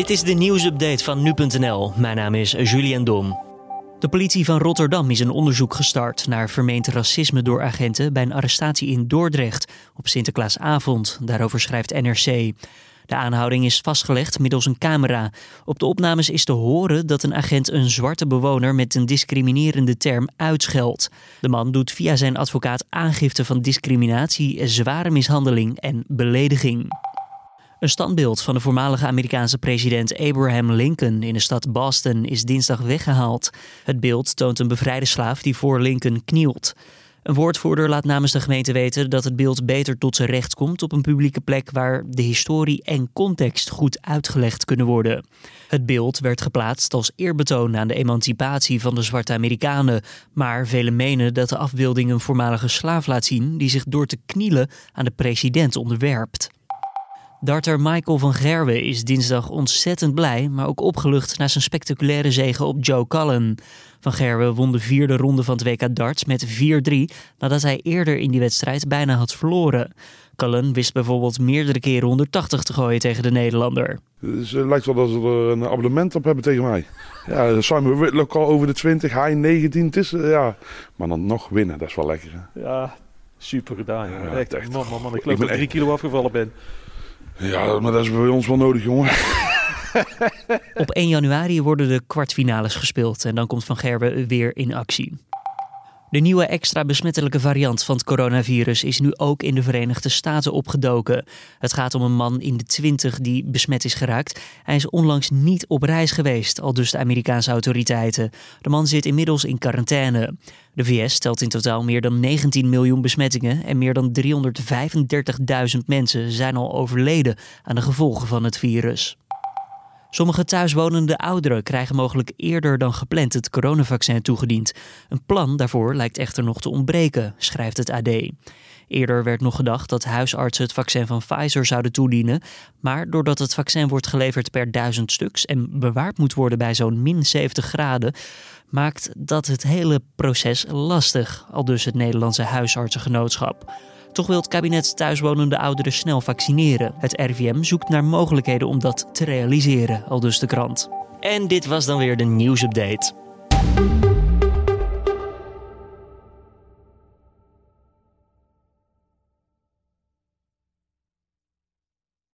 Dit is de nieuwsupdate van nu.nl. Mijn naam is Julian Dom. De politie van Rotterdam is een onderzoek gestart naar vermeend racisme door agenten bij een arrestatie in Dordrecht op Sinterklaasavond. Daarover schrijft NRC. De aanhouding is vastgelegd middels een camera. Op de opnames is te horen dat een agent een zwarte bewoner met een discriminerende term uitscheldt. De man doet via zijn advocaat aangifte van discriminatie, zware mishandeling en belediging. Een standbeeld van de voormalige Amerikaanse president Abraham Lincoln in de stad Boston is dinsdag weggehaald. Het beeld toont een bevrijde slaaf die voor Lincoln knielt. Een woordvoerder laat namens de gemeente weten dat het beeld beter tot zijn recht komt op een publieke plek waar de historie en context goed uitgelegd kunnen worden. Het beeld werd geplaatst als eerbetoon aan de emancipatie van de zwarte Amerikanen, maar velen menen dat de afbeelding een voormalige slaaf laat zien die zich door te knielen aan de president onderwerpt. Darter Michael van Gerwen is dinsdag ontzettend blij, maar ook opgelucht na zijn spectaculaire zege op Joe Cullen. Van Gerwen won de vierde ronde van het WK darts met 4-3 nadat hij eerder in die wedstrijd bijna had verloren. Cullen wist bijvoorbeeld meerdere keren 180 te gooien tegen de Nederlander. Dus het lijkt wel dat ze er een abonnement op hebben tegen mij. Ja, Simon Whitlock al over de 20, hij 19. Het is, ja. Maar dan nog winnen, dat is wel lekker. Hè? Ja, super gedaan. Ja, echt, echt. Man, man, man. Ik geloof dat ik drie kilo afgevallen ben. Ja, maar dat is bij ons wel nodig, jongen. Op 1 januari worden de kwartfinales gespeeld en dan komt Van Gerwen weer in actie. De nieuwe extra besmettelijke variant van het coronavirus is nu ook in de Verenigde Staten opgedoken. Het gaat om een man in de 20 die besmet is geraakt. Hij is onlangs niet op reis geweest, al dus de Amerikaanse autoriteiten. De man zit inmiddels in quarantaine. De VS telt in totaal meer dan 19 miljoen besmettingen en meer dan 335.000 mensen zijn al overleden aan de gevolgen van het virus. Sommige thuiswonende ouderen krijgen mogelijk eerder dan gepland het coronavaccin toegediend. Een plan daarvoor lijkt echter nog te ontbreken, schrijft het AD. Eerder werd nog gedacht dat huisartsen het vaccin van Pfizer zouden toedienen. Maar doordat het vaccin wordt geleverd per duizend stuks en bewaard moet worden bij zo'n min 70 graden, maakt dat het hele proces lastig, al dus het Nederlandse huisartsengenootschap. Toch wil het kabinet thuiswonende ouderen snel vaccineren. Het RIVM zoekt naar mogelijkheden om dat te realiseren, al dus de krant. En dit was dan weer de nieuwsupdate.